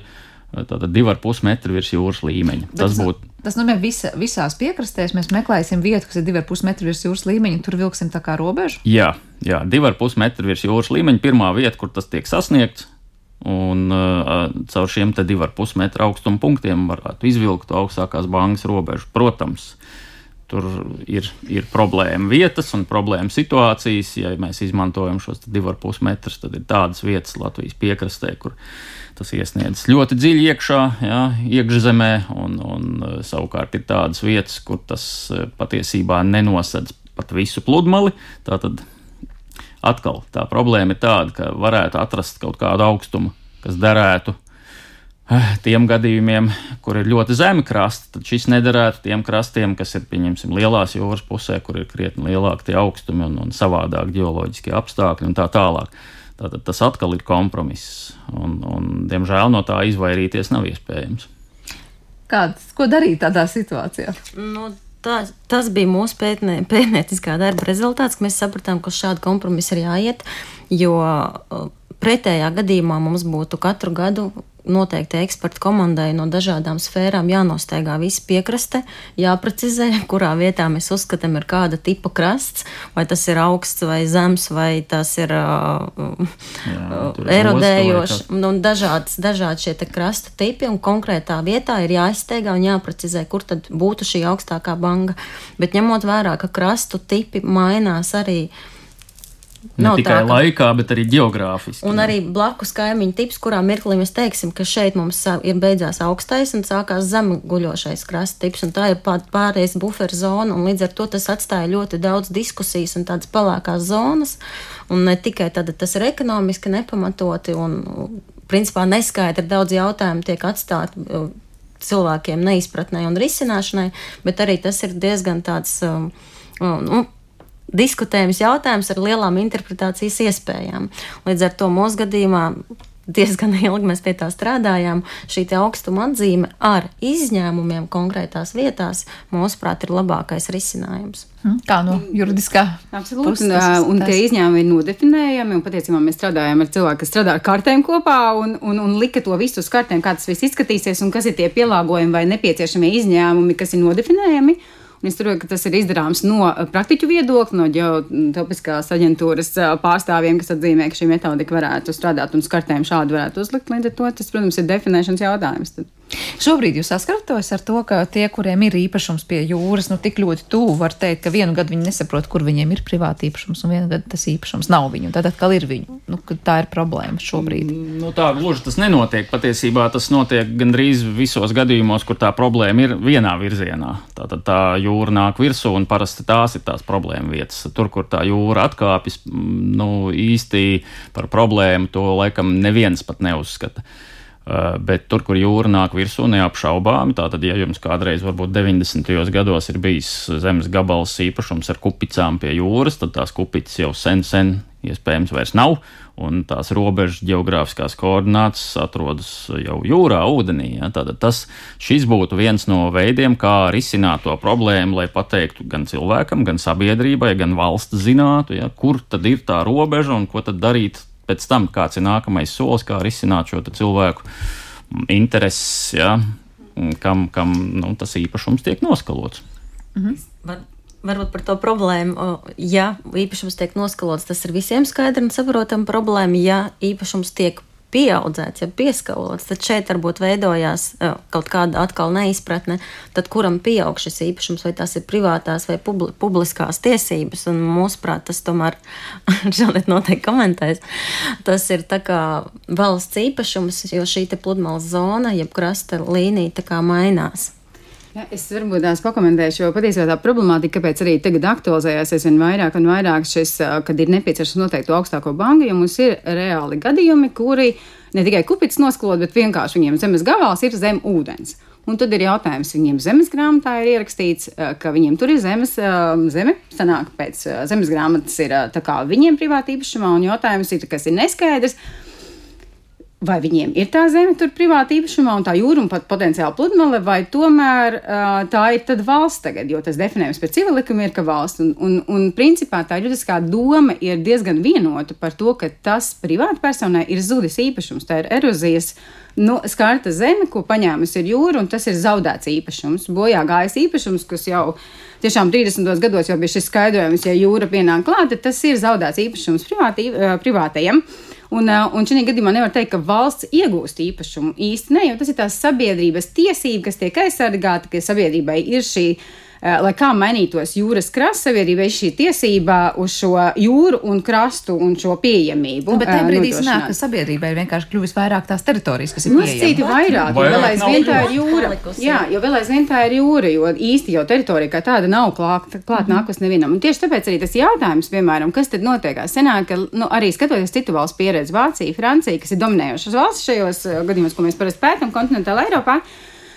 Tātad 2,5 metri virs jūras līmeņa. Bet tas būtu Tas nozīmē, ka visās piekrastēs mēs meklēsim vietu, kas ir 2,5 metru virs jūras līmeņa, tur vilksim tā kā robežu. Jā, jā 2,5 metru virs jūras līmeņa. Pirmā vieta, kur tas tiek sasniegts, un uh, caur šiem 2,5 metru augstuma punktiem varētu izvilkt augstākās bankas robežu. Protams, tur ir, ir problēma vietas un problēma situācijas. Ja mēs izmantojam šos 2,5 metrus, tad ir tādas vietas Latvijas piekrastē, kur Tas iesniedz ļoti dziļi iekšā, jā, iekšzemē, un, un e, savukārt ir tādas vietas, kur tas e, patiesībā nenosedz pat visu pludmali. Tātad Atkal tā problēma ir tāda, ka varētu atrast kaut kādu augstumu, kas derētu eh, tiem gadījumiem, kur ir ļoti zemi krasti, tad šis nederētu tiem krastiem, kas ir, pieņemsim, lielās jūras pusē, kur ir krietni lielāki tie augstumi un, un savādāk geoloģiskie apstākļi un tā tālāk. Tātad tas atkal ir kompromiss, un, un diemžēl no tā izvairīties nav iespējams. Kāds, ko darīt tādā situācijā? Nu, tā, tas bija mūsu pētnē, pētnieciskā darba rezultāts, ka mēs sapratām, ka uz šādu kompromisu ir jāiet, jo pretējā gadījumā mums būtu katru gadu noteikti ekspertu komandai no dažādām sfērām jānosteigā visi piekraste, jāprecizē, kurā vietā mēs uzskatām, ir kāda tipa krasts, vai tas ir augsts vai zems, vai tas ir uh, Jā, erodējošs, nu, dažāds, dažādi šie krasta tipi, un konkrētā vietā ir jāizsteigā un jāprecizē, kur tad būtu šī augstākā banga. Bet ņemot vērā, ka krastu tipi mainās arī Ne Nav tikai tā, ka... laikā, bet arī geogrāfiski. Un arī blakus kaimiņu tips, kurā mirklī mēs teiksim, ka šeit mums ir beidzās augstais un sākās zemeguļošais krasta tips, un tā ir pārējais buferu zona, un līdz ar to tas atstāja ļoti daudz diskusijas un tādas palākās zonas, un ne tikai tad tas ir ekonomiski nepamatoti, un principā neskaidri daudz jautājumu tiek atstāti cilvēkiem neizpratnē un risināšanai, bet arī tas ir diezgan tāds. Um, nu, diskutējams jautājums ar lielām interpretācijas iespējām. Līdz ar to mūsu gadījumā diezgan ilgi mēs pie tā strādājām. Šī augstuma atzīme ar izņēmumiem konkrētās vietās, mūsuprāt, ir labākais risinājums. Hm? Kā no juridiskā? Absolūti. Un, un tie izņēmumi ir nodefinējami. Un patiesībā mēs strādājam ar cilvēku, kas strādā ar kartēm kopā un, un, un lika to visu uz kartēm, kā tas viss izskatīsies un kas ir tie pielāgojumi vai nepieciešamie izņēmumi, kas ir nodefinējami. Es domāju, ka tas ir izdarāms no eh, praktiķu viedokļa, no ģeotelpiskās aģentūras eh, pārstāvjiem, kas atzīmē, ka šī metodika varētu strādāt un skartēm šādu varētu uzlikt. Līdz ar to tas, protams, ir definēšanas jautājums. Tad. Šobrīd jūs saskaraties ar to, ka tie, kuriem ir īpašums pie jūras, nu tik ļoti tuvu, var teikt, ka vienu gadu viņi nesaprot, kur viņiem ir privāti īpašums, un vienu gadu tas īpašums nav viņu. Tad atkal ir viņu. Nu, tā ir problēma šobrīd. Nu, tā gluži tas nenotiek. Patiesībā tas notiek gandrīz visos gadījumos, kur tā problēma ir vienā virzienā. Tātad tā jūra nāk virsū, un parasti tās ir tās problēma vietas. Tur, kur tā jūra atkāpjas, nu, īsti par problēmu to laikam neviens pat neuzskata. Eh, bet tur, kur jūra nāk virsū, neapšaubāmi, tātad, ja jums kādreiz, varbūt 90. gados, ir bijis zemes gabals īpašums ar kupicām pie jūras, tad tās kupicas jau sen, sen iespējams vairs nav, un tās robežas geogrāfiskās koordinātas atrodas jau jūrā, ūdenī. Ja? Tātad tas, šis būtu viens no veidiem, kā risināt to problēmu, lai pateiktu gan cilvēkam, gan sabiedrībai, gan valsts zinātu, ja? kur tad ir tā robeža un ko tad darīt pēc tam, kāds ir nākamais solis, kā risināt šo cilvēku intereses, ja, kam, kam nu, tas īpašums tiek noskalots. Mhm. Var, varbūt par to problēmu. Ja īpašums tiek noskalots, tas ir visiem skaidrs un saprotama problēma. Ja īpašums tiek pieaudzēts, ja pieskalots, tad šeit varbūt veidojās kaut kāda atkal neizpratne, tad kuram pieaug šis īpašums, vai tās ir privātās vai publi publiskās tiesības, un mūsuprāt, tas tomēr, šodien noteikti komentēs, tas ir tā kā valsts īpašums, jo šī te pludmales zona, jeb krasta līnija tā kā mainās. Ja, es varbūt tās pakomentēšu, jo patiesībā tā problemātika, kāpēc arī tagad aktualizējās aizvien vairāk un vairāk šis, kad ir nepieciešams noteikt to augstāko banku, jo mums ir reāli gadījumi, kuri ne tikai kupits nosklot, bet vienkārši viņiem zemes gabals ir zem ūdens. Un tad ir jautājums, viņiem zemes grāmatā ir ierakstīts, ka viņiem tur ir zemes, zeme, sanāk pēc zemes grāmatas ir tā kā viņiem privāti īpašumā, un jautājums ir, kas ir neskaidrs vai viņiem ir tā zeme tur privāti īpašumā un tā jūra un pat potenciāli pludmale, vai tomēr uh, tā ir tad valsts tagad, jo tas definējums pēc civil likuma ir, ka valsts. Un, un, un principā tā juridiskā doma ir diezgan vienota par to, ka tas privāti personai ir zudis īpašums, tā ir erozijas. Nu, skarta zeme, ko paņēmusi ir jūra, un tas ir zaudēts īpašums, bojā gājis īpašums, kas jau tiešām 30. gados jau bija šis skaidrojums, ja jūra pienāk klāta, tas ir zaudēts īpašums privāti, privātajiem. Un, un šajā gadījumā nevar teikt, ka valsts iegūst īpašumu. Īsti ne, jo tas ir tās sabiedrības tiesība, kas tiek aizsargāta, ka sabiedrībai ir šī lai kā mainītos jūras krasta sabiedrībai šī tiesība uz šo jūru un krastu un šo pieejamību. Nu, bet tajā brīdī sanāk, ka sabiedrībai ir vienkārši kļuvis vairāk tās teritorijas, kas ir Nosacīti vairāk, jo vēl aizvien tā ir jūra. Jā, jo vēl aizvien tā ir jūra, jo īsti jau teritorija kā tāda nav klāt, klāt nākus nevienam. Un tieši tāpēc arī tas jautājums, piemēram, kas tad notiekās, senāk, ka nu, arī skatoties citu valstu pieredzi, Vācija, Francija, kas ir dominējošas valsts šajos uh, gadījumos, ko mēs parasti pētām kontinentālā Eiropā.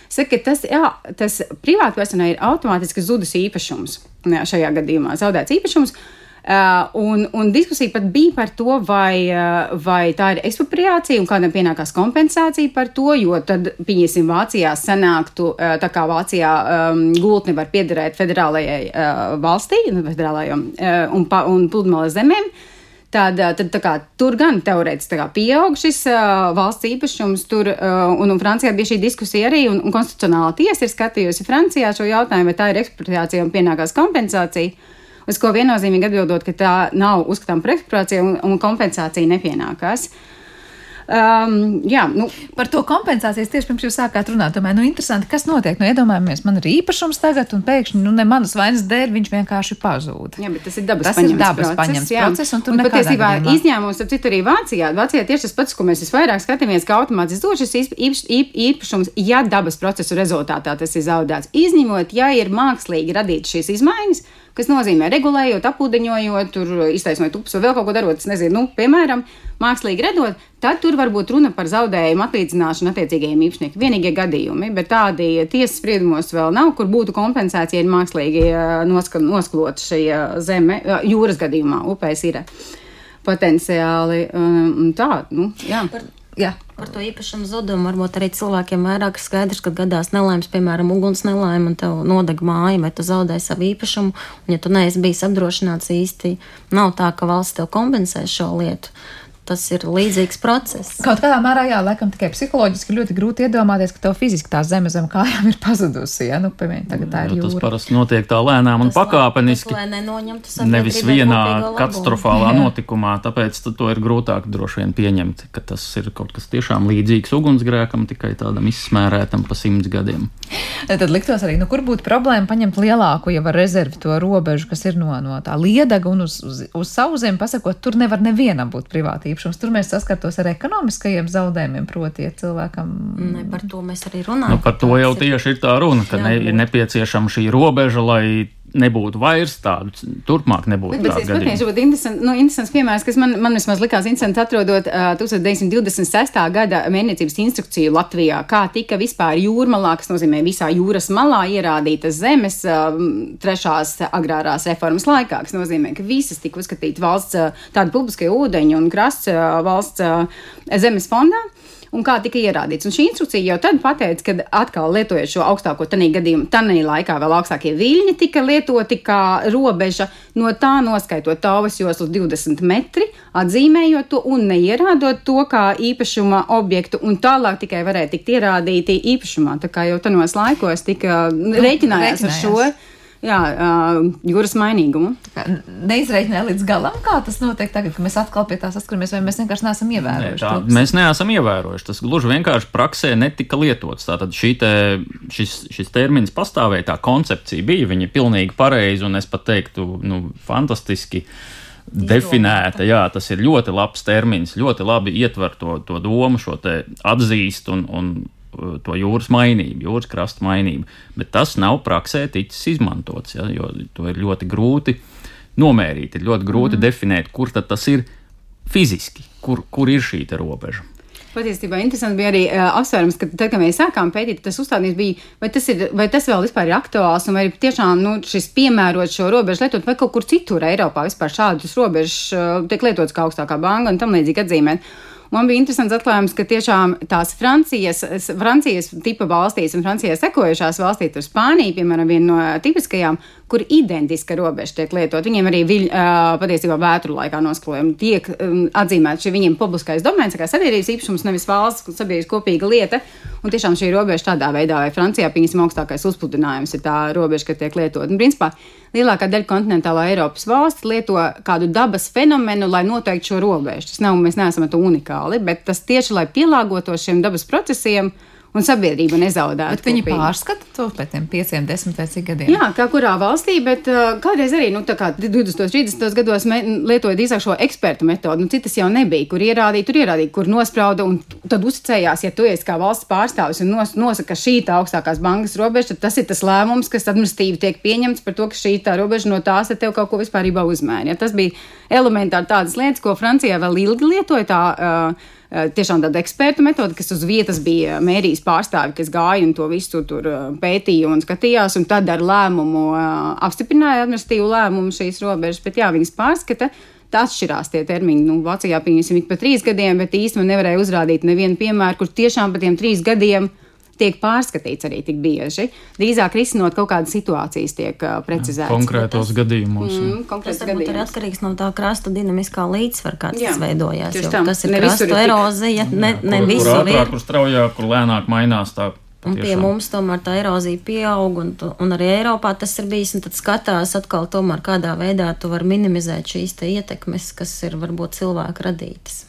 Saka, tas, jā, tas privātpersonai ir automātiski zudus īpašums. Jā, šajā gadījumā zaudēts īpašums. Uh, un, un diskusija pat bija par to, vai, uh, vai tā ir ekspropriācija un kādam pienākās kompensācija par to, jo tad, pieņemsim, Vācijā sanāktu, uh, tā kā Vācijā um, gultne var piederēt federālajai uh, valstī, federālajam uh, un, pa, un pludmales zemēm. Tad, tad kā, tur gan teorētiski pieaug šis uh, valsts īpašums, tur, uh, un, un Francijā bija šī diskusija arī, un, un konstitucionālā tiesa ir skatījusi Francijā šo jautājumu, vai tā ir ekspropriācija un pienākās kompensācija. Uz ko viennozīmīgi atbildot, ka tā nav uzskatāms par ekspropriāciju un, un kompensācija nepienākās. Um, jā, nu, par to kompensācijas tieši pirms jūs sākāt runāt. Tomēr, nu, interesanti, kas notiek. Nu, iedomājamies, man ir īpašums tagad, un pēkšņi, nu, ne manas vainas dēļ viņš vienkārši pazūd. Jā, bet tas ir dabas tas paņemts ir dabas process, paņemts jā. process, un tur un patiesībā izņēmums, ap citu arī Vācijā. Vācijā tieši tas pats, ko mēs visvairāk skatāmies, ka automātiski dod šis īp- īpaš- īp- īpašums, ja dabas procesu rezultātā tas ir zaudēts. Izņemot, ja ir mākslīgi radīts šīs izmaiņas, kas nozīmē regulējot, apūdeņojot, tur iztaisnot upes vai vēl kaut ko darot, nezinu, nu, piemēram, mākslīgi redot, tad tur var būt runa par zaudējumu atlīdzināšanu attiecīgajiem īpašniekiem. Vienīgie gadījumi, bet tādi tiesas spriedumos vēl nav, kur būtu kompensācija, ja ir mākslīgi eh, nosklota šī eh, zeme, eh, jūras gadījumā, upēs ir potenciāli tā, nu, jā. Jā. Par to īpašumu zudumu varbūt arī cilvēkiem vairāk ir skaidrs, ka gadās nelaimes, piemēram, uguns nelaime, un tev nodeg māja, vai tu zaudēji savu īpašumu, un ja tu neesi bijis apdrošināts īsti, nav tā, ka valsts tev kompensē šo lietu. Tas ir līdzīgs process. Kaut kādā mērā, jā, laikam tikai psiholoģiski ļoti grūti iedomāties, ka tev fiziski tā zeme zem kājām ir pazudusi. Ja? Nu, piemēram, tagad tā ir tas jūra. parasti notiek tā lēnām un Tas, pakāpeniski. tas, lai nenoņemtu Nevis vienā katastrofālā notikumā, tāpēc to ir grūtāk droši vien pieņemt, ka tas ir kaut kas tiešām līdzīgs ugunsgrēkam, tikai tādam izsmērētam pa simts gadiem. Tad liktos arī, nu, kur būtu problēma paņemt lielāku jau rezervi to robežu, kas ir no, no tā liedaga un uz, uz, uz savu zemi, pasakot, tur nevar nevienam būt privāti īpašums. Tur mēs saskartos ar ekonomiskajiem zaudējumiem, proti, ja cilvēkam. Ne, par to mēs arī runājam. Nu, par to jau tieši ir tā runa, ka ne, ir nepieciešama šī robeža, lai nebūtu vairs tādu, turpmāk nebūtu Bet, bet es gadījumu. būtu interesants, nu, interesants piemērs, kas man, man vismaz likās interesants atrodot uh, 1926. gada mēnecības instrukciju Latvijā, kā tika vispār jūrmalā, kas nozīmē visā jūras malā ierādītas zemes uh, trešās agrārās reformas laikā, kas nozīmē, ka visas tika uzskatītas valsts uh, tāda publiskie ūdeņi un krasts uh, valsts uh, zemes fondā. Un kā tika ierādīts. Un šī instrukcija jau tad pateica, ka atkal lietojot šo augstāko tanī gadījumu, tanī laikā vēl augstākie viļņi tika lietoti kā robeža, no tā noskaitot tāvas joslu 20 metri, atzīmējot to un neierādot to kā īpašuma objektu, un tālāk tikai varēja tikt ierādīti īpašumā. Tā kā jau tanos laikos tika rēķinājās ar šo. Jā, uh, jūras mainīgumu. Neizreikināja līdz galam, kā tas notiek tagad, kad mēs atkal pie tā saskaramies, vai mēs vienkārši neesam Nē, ievērojuši. tā, to. mēs neesam ievērojuši. Tas gluži vienkārši praksē netika lietots. Tātad te, šis, šis termins pastāvēja, tā koncepcija bija, viņa ir pilnīgi pareiza un es pat teiktu, nu, fantastiski definēta. Jā, tas ir ļoti labs termins, ļoti labi ietver to, to domu, šo te atzīst un, un to jūras mainību, jūras krasta mainību. Bet tas nav praksē ticis izmantots, ja, jo to ir ļoti grūti nomērīt, ir ļoti grūti mm. definēt, kur tas ir fiziski, kur, kur ir šī robeža. Patiesībā interesanti bija arī uh, apsvērums, ka tad, kad mēs sākām pētīt, tas uzstādījums bija, vai tas, ir, vai tas vēl vispār ir aktuāls, un vai ir tiešām nu, šis piemērot šo robežu lietot, vai kaut kur citur Eiropā vispār šādus robežas uh, tiek lietots kā augstākā banka un tam līdzīgi atzīmēt. Man bija interesants atklājums, ka tiešām tās Francijas, Francijas tipa valstīs un Francijai sekojušās valstīs, tur Spānija, piemēram, viena no tipiskajām, kur identiska robeža tiek lietot. Viņiem arī viļ, uh, patiesībā vētru laikā nosklojumi tiek um, atzīmēti šī viņiem publiskais domēns, kā sabiedrības īpašums, nevis valsts sabiedrības kopīga lieta. Un tiešām šī robeža tādā veidā, vai Francijā, pieņemsim, augstākais uzpludinājums ir tā robeža, kas tiek lietot. Un, principā, lielākā daļa kontinentālā Eiropas valsts lieto kādu dabas fenomenu, lai noteiktu šo robežu. Tas nav, mēs neesam to unikāli, bet tas tieši, lai pielāgotos šiem dabas procesiem un sabiedrība nezaudētu. Bet viņi pārskata to pēc tiem pieciem, desmit vai cik gadiem. Jā, kā kurā valstī, bet uh, kādreiz arī, nu, kā 20, 30 gados lietoja drīzāk šo ekspertu metodu, nu, citas jau nebija, kur ierādīja, tur ierādīja, kur nosprauda, un tad uzticējās, ja tu esi kā valsts pārstāvis un nos, nosaka šī tā augstākās bankas robeža, tad tas ir tas lēmums, kas administratīvi tiek pieņemts par to, ka šī tā robeža no tās tev kaut ko vispārībā uzmēra. Ja? Tas bija elementāri tādas lietas, ko Francijā vēl ilgi lietoja. Tā, uh, tiešām tāda eksperta metode, kas uz vietas bija mērijas pārstāvi, kas gāja un to visu tur eh, pētīja un skatījās, un tad ar lēmumu eh, apstiprināja administratīvu lēmumu šīs robežas, bet jā, viņas pārskata. Tā atšķirās tie termiņi. Nu, Vācijā pieņemsim ik pa trīs gadiem, bet īstenībā nevarēja uzrādīt nevienu piemēru, kur tiešām pa tiem trīs gadiem uh, tiek pārskatīts arī tik bieži. Drīzāk risinot kaut kādas situācijas, tiek uh, precizētas. Konkrētos tas, gadījumos. Mm, tas varbūt ir atkarīgs no tā krasta dinamiskā līdzsvara, kāds jā, tas veidojās. Jo, kas ir krasta erozija, ne, ne kur, visur kur ātrāk, ir. Kur straujāk, kur lēnāk mainās tā. Un pie Tiešām. mums tomēr tā erozija pieaug, un, un arī Eiropā tas ir bijis. Tad skatās atkal, tomēr, kādā veidā tu vari minimizēt šīs ietekmes, kas ir varbūt cilvēku radītas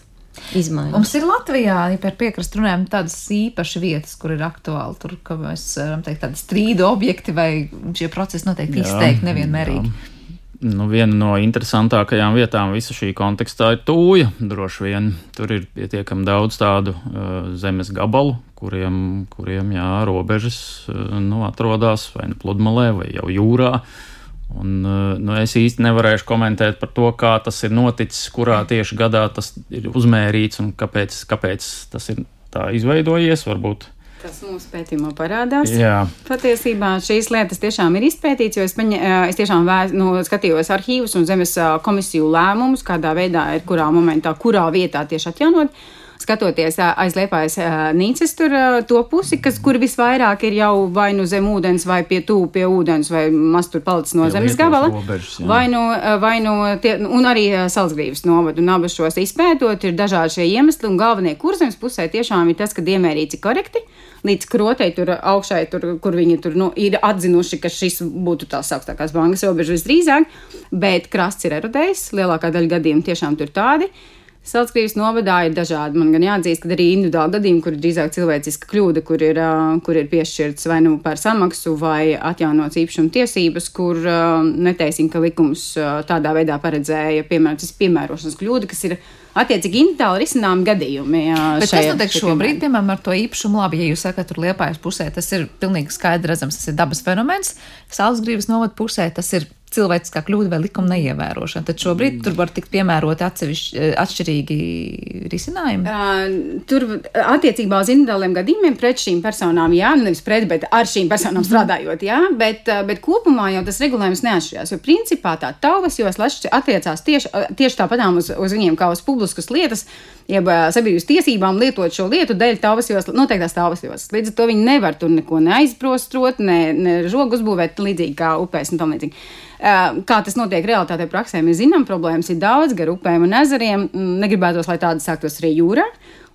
izmaiņas. Mums ir Latvijā, ja par piekrastu runājam, tādas īpašas vietas, kur ir aktuāli, tur, ka mēs varam teikt, tādi strīdu objekti vai šie procesi noteikti izteikti nevienmērīgi. Jā. Nu, viena no interesantākajām vietām visā šī kontekstā ir tūja. Droši vien tur ir pietiekami daudz tādu uh, zemes gabalu, kuriem, kuriem jā, robežas uh, nu, atrodas vai nu pludmalē, vai jau jūrā. Uh, Un, eh, nu, es īsti nevarēšu komentēt par to, kā tas ir noticis, kurā tieši gadā tas ir uzmērīts un kāpēc, kāpēc tas ir tā izveidojies. Varbūt. Tas mūsu pētījumā parādās. Jā. Patiesībā šīs lietas tiešām ir izpētīts, jo es, paņa, eh, es tiešām vēs, nu, skatījos arhīvus un zemes eh, komisiju lēmumus, kādā veidā ir kurā momentā, kurā vietā tieši atjaunot skatoties aiz liepājas nīcas tur to pusi, kas, kur visvairāk ir jau vai nu zem ūdens, vai pie tūp pie ūdens, vai maz tur palicis no zemes gabala, robežas, vai nu, vai nu tie, un arī salzgrības novadu, un abas šos izpētot, ir dažādi šie iemesli, un galvenie kurzemes pusē tiešām ir tas, ka iemērīts ir korekti līdz krotei, tur augšai, tur, kur viņi tur, nu, ir atzinuši, ka šis būtu tās augstākās bankas robežas visdrīzāk, bet krasts ir erodējis. Lielākā daļa gadījumu tiešām tur tādi. Salzkrīvas novadā ir dažādi. Man gan jāatzīst, ka arī individuāli gadījumi, kur ir drīzāk cilvēciska kļūda, kur ir, kur ir piešķirts vai nu par samaksu vai atjaunots īpašuma tiesības, kur neteiksim, ka likums tādā veidā paredzēja, piemēram, tas piemērošanas kļūda, kas ir attiecīgi individuāli risinām gadījumi. Jā, Bet šajā, kas notiek šobrīd, piemēram, ar to īpašumu? Labi, ja jūs sakat, tur liepājas pusē, tas ir pilnīgi skaidrs redzams, tas ir dabas fenomens. Salzgrības novada pusē tas ir cilvēciskā kļūda vai likuma neievērošana. Tad šobrīd tur var tikt piemēroti eh, atšķirīgi risinājumi. Uh, tur attiecībā uz individuāliem gadījumiem pret šīm personām, jā, nu, nevis pret, bet ar šīm personām strādājot, jā, bet, bet kopumā jau tas regulējums neatšķirās, jo principā tā tauvas josla attiecās tieši, tieši tāpatām uz, uz viņiem kā uz publiskas lietas, jeb sabiedrības tiesībām lietot šo lietu dēļ tauvas joslas, noteiktās tauvas joslas. Līdz ar to viņi nevar tur neko neaizprostrot, ne, ne žogu uzbūvēt līdzīgi kā upēs un tam līdzīgi. Kā tas notiek realitātē, praksē, mēs zinām, problēmas ir daudz gar upēm un ezeriem. Mm, negribētos, lai tādas sāktos arī jūrā.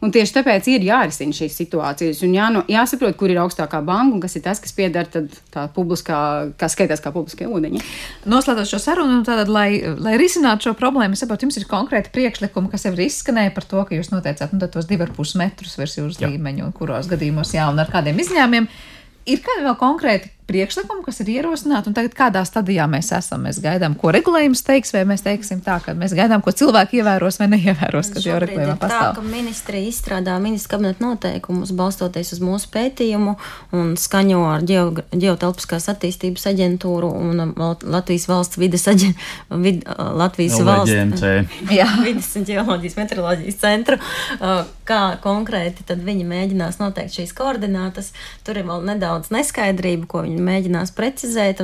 Un tieši tāpēc ir jārisina šīs situācijas un jā, nu, jāsaprot, kur ir augstākā banka un kas ir tas, kas pieder tā publiskā, kas skaitās kā publiskie ūdeņi. Noslēdzot šo sarunu, tātad, lai, lai risinātu šo problēmu, es saprotu, jums ir konkrēti priekšlikumi, kas jau ir izskanēja par to, ka jūs noteicāt nu, tos divi ar pus metrus virs jūras līmeņa un kuros gadījumos jā un ar kādiem izņēmumiem. Ir kādi vēl konkrēti priekšlikumi, kas ir ierosināti, un tagad kādā stadijā mēs esam? Mēs gaidām, ko regulējums teiks, vai mēs teiksim tā, ka mēs gaidām, ko cilvēki ievēros vai neievēros, kas jau regulējumā pastāv. Tā, ka ministrija izstrādā ministra kabineta noteikumus, balstoties uz mūsu pētījumu un skaņo ar ģeotelpiskās attīstības aģentūru un Latvijas valsts vides aģentūru, vid, Latvijas valsts vides un ģeoloģijas meteoroloģijas centru, kā konkrēti tad viņi mēģinās noteikt šīs koordinātas. Tur ir vēl nedaudz neskaidrība, ko viņi viņi mēģinās precizēt.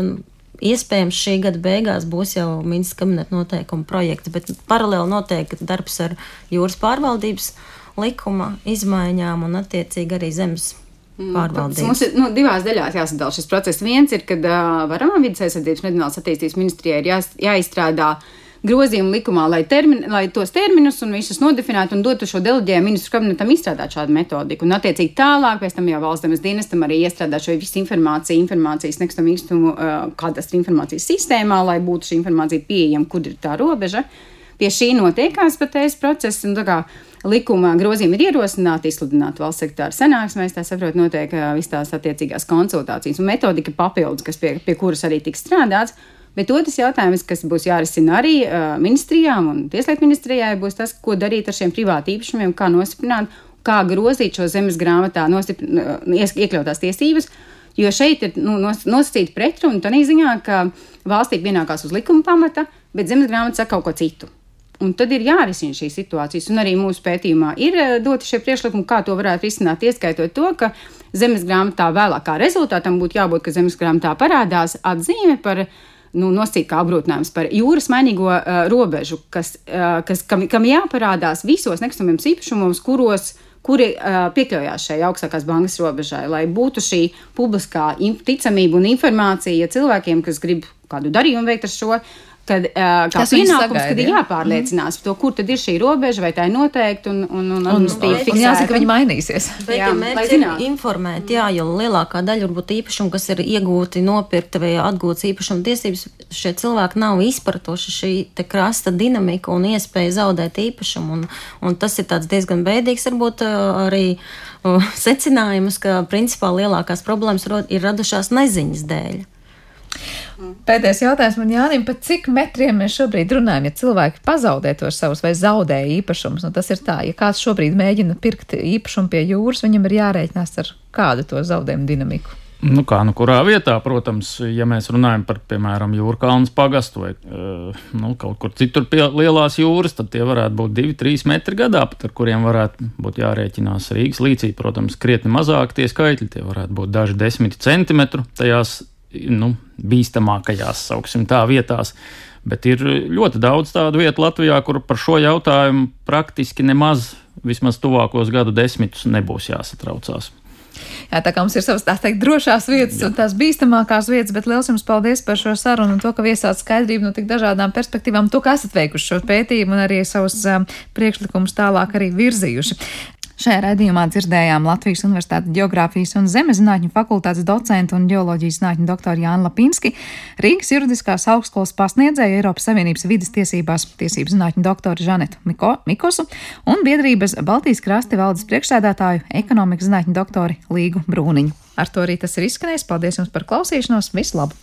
Iespējams, šī gada beigās būs jau ministrs kabineta noteikuma projekts, bet paralēli notiek darbs ar jūras pārvaldības likuma izmaiņām un attiecīgi arī zemes mm, pārvaldību. Mums ir nu, divās daļās jāsadala šis process. Viens ir, kad uh, varamā vidas aizsardzības reģionālās attīstības ministrijai ir jā, jāizstrādā uh, grozījumu likumā, lai, termin, lai tos terminus un visus nodefinētu un dotu šo deleģējumu ministru kabinetam izstrādāt šādu metodiku. Un, attiecīgi, tālāk pēc tam jau valsts zemes dienestam arī iestrādāt šo visu informāciju, informācijas nekustamību īstumu uh, kadastra informācijas sistēmā, lai būtu šī informācija pieejama, kur ir tā robeža. Pie šī notiekās patreiz process. Un, kā, likuma grozījumi ir ierosināti, izsludināt valsts sekretāra sanāksmēs, tā saprot, notiek visas tās attiecīgās konsultācijas un metodika papildus, kas pie, pie kuras arī tiks strādāts. Bet otrs jautājums, kas būs jārisina arī uh, ministrijām un tieslietu ministrijai, būs tas, ko darīt ar šiem privātu īpašumiem, kā nostiprināt, kā grozīt šo zemes grāmatā iekļautās tiesības. Jo šeit ir nu, nosacīta pretruna tādā ziņā, ka valstī pienākās uz likuma pamata, bet zemes grāmata saka kaut ko citu. Un tad ir jārisina šīs situācijas, un arī mūsu pētījumā ir doti šie priekšlikumi, kā to varētu risināt, ieskaitot to, ka zemes grāmatā vēlākā rezultātam būtu jābūt, ka zemes grāmatā parādās atzīme par nu, nosacīt kā apgrūtinājums par jūras mainīgo uh, robežu, kas, uh, kas, kam, kam jāparādās visos nekustamības īpašumos, kuros kuri uh, piekļāvās šai augstākās bankas robežai, lai būtu šī publiskā ticamība un informācija cilvēkiem, kas grib kādu darījumu veikt ar šo kad, uh, kā Tas pienākums, sagaida, kad ir jāpārliecinās par to, kur tad ir šī robeža, vai tā ir noteikti un, un, un, un, un, un jāsaka, ka viņi mainīsies. Bet, jā, ja mērķis ir informēt, jā, jo lielākā daļa varbūt īpašumu, kas ir iegūti, nopirkti vai atgūts īpašuma tiesības, šie cilvēki nav izpratuši šī te krasta dinamika un iespēja zaudēt īpašumu. Un, un tas ir tāds diezgan bēdīgs varbūt arī secinājums, ka principā lielākās problēmas ir radušās neziņas dēļ. Pēdējais jautājums man Jānim, pa cik metriem mēs šobrīd runājam, ja cilvēki pazaudē tos savus vai zaudē īpašumus? Nu, tas ir tā, ja kāds šobrīd mēģina pirkt īpašumu pie jūras, viņam ir jārēķinās ar kādu to zaudējumu dinamiku. Nu, kā nu kurā vietā, protams, ja mēs runājam par, piemēram, jūrkānas pagastu vai uh, nu, kaut kur citur pie lielās jūras, tad tie varētu būt 2-3 metri gadā, pat ar kuriem varētu būt jārēķinās Rīgas līcī. Protams, krietni mazāk tie skaitļi, tie varētu būt daži desmiti centimetru tajās nu, bīstamākajās, sauksim tā, vietās. Bet ir ļoti daudz tādu vietu Latvijā, kur par šo jautājumu praktiski nemaz, vismaz tuvākos gadu desmitus, nebūs jāsatraucās. Jā, tā kā mums ir savas tās teikt drošās vietas Jā. un tās bīstamākās vietas, bet liels jums paldies par šo sarunu un to, ka viesāt skaidrību no tik dažādām perspektīvām, to, ka esat veikuši šo pētījumu un arī savus um, priekšlikumus tālāk arī virzījuši. Šajā raidījumā dzirdējām Latvijas Universitātes Geogrāfijas un Zemezinātņu fakultātes docentu un ģeoloģijas zinātņu doktoru Jānu Lapinski, Rīgas juridiskās augstskolas pasniedzēju Eiropas Savienības vidas tiesībās tiesību zinātņu doktoru Žanetu Miko, Mikosu un biedrības Baltijas krasti valdes priekšsēdētāju ekonomikas zinātņu doktoru Līgu Brūniņu. Ar to arī tas ir izskanējis. Paldies jums par klausīšanos! Visu labu!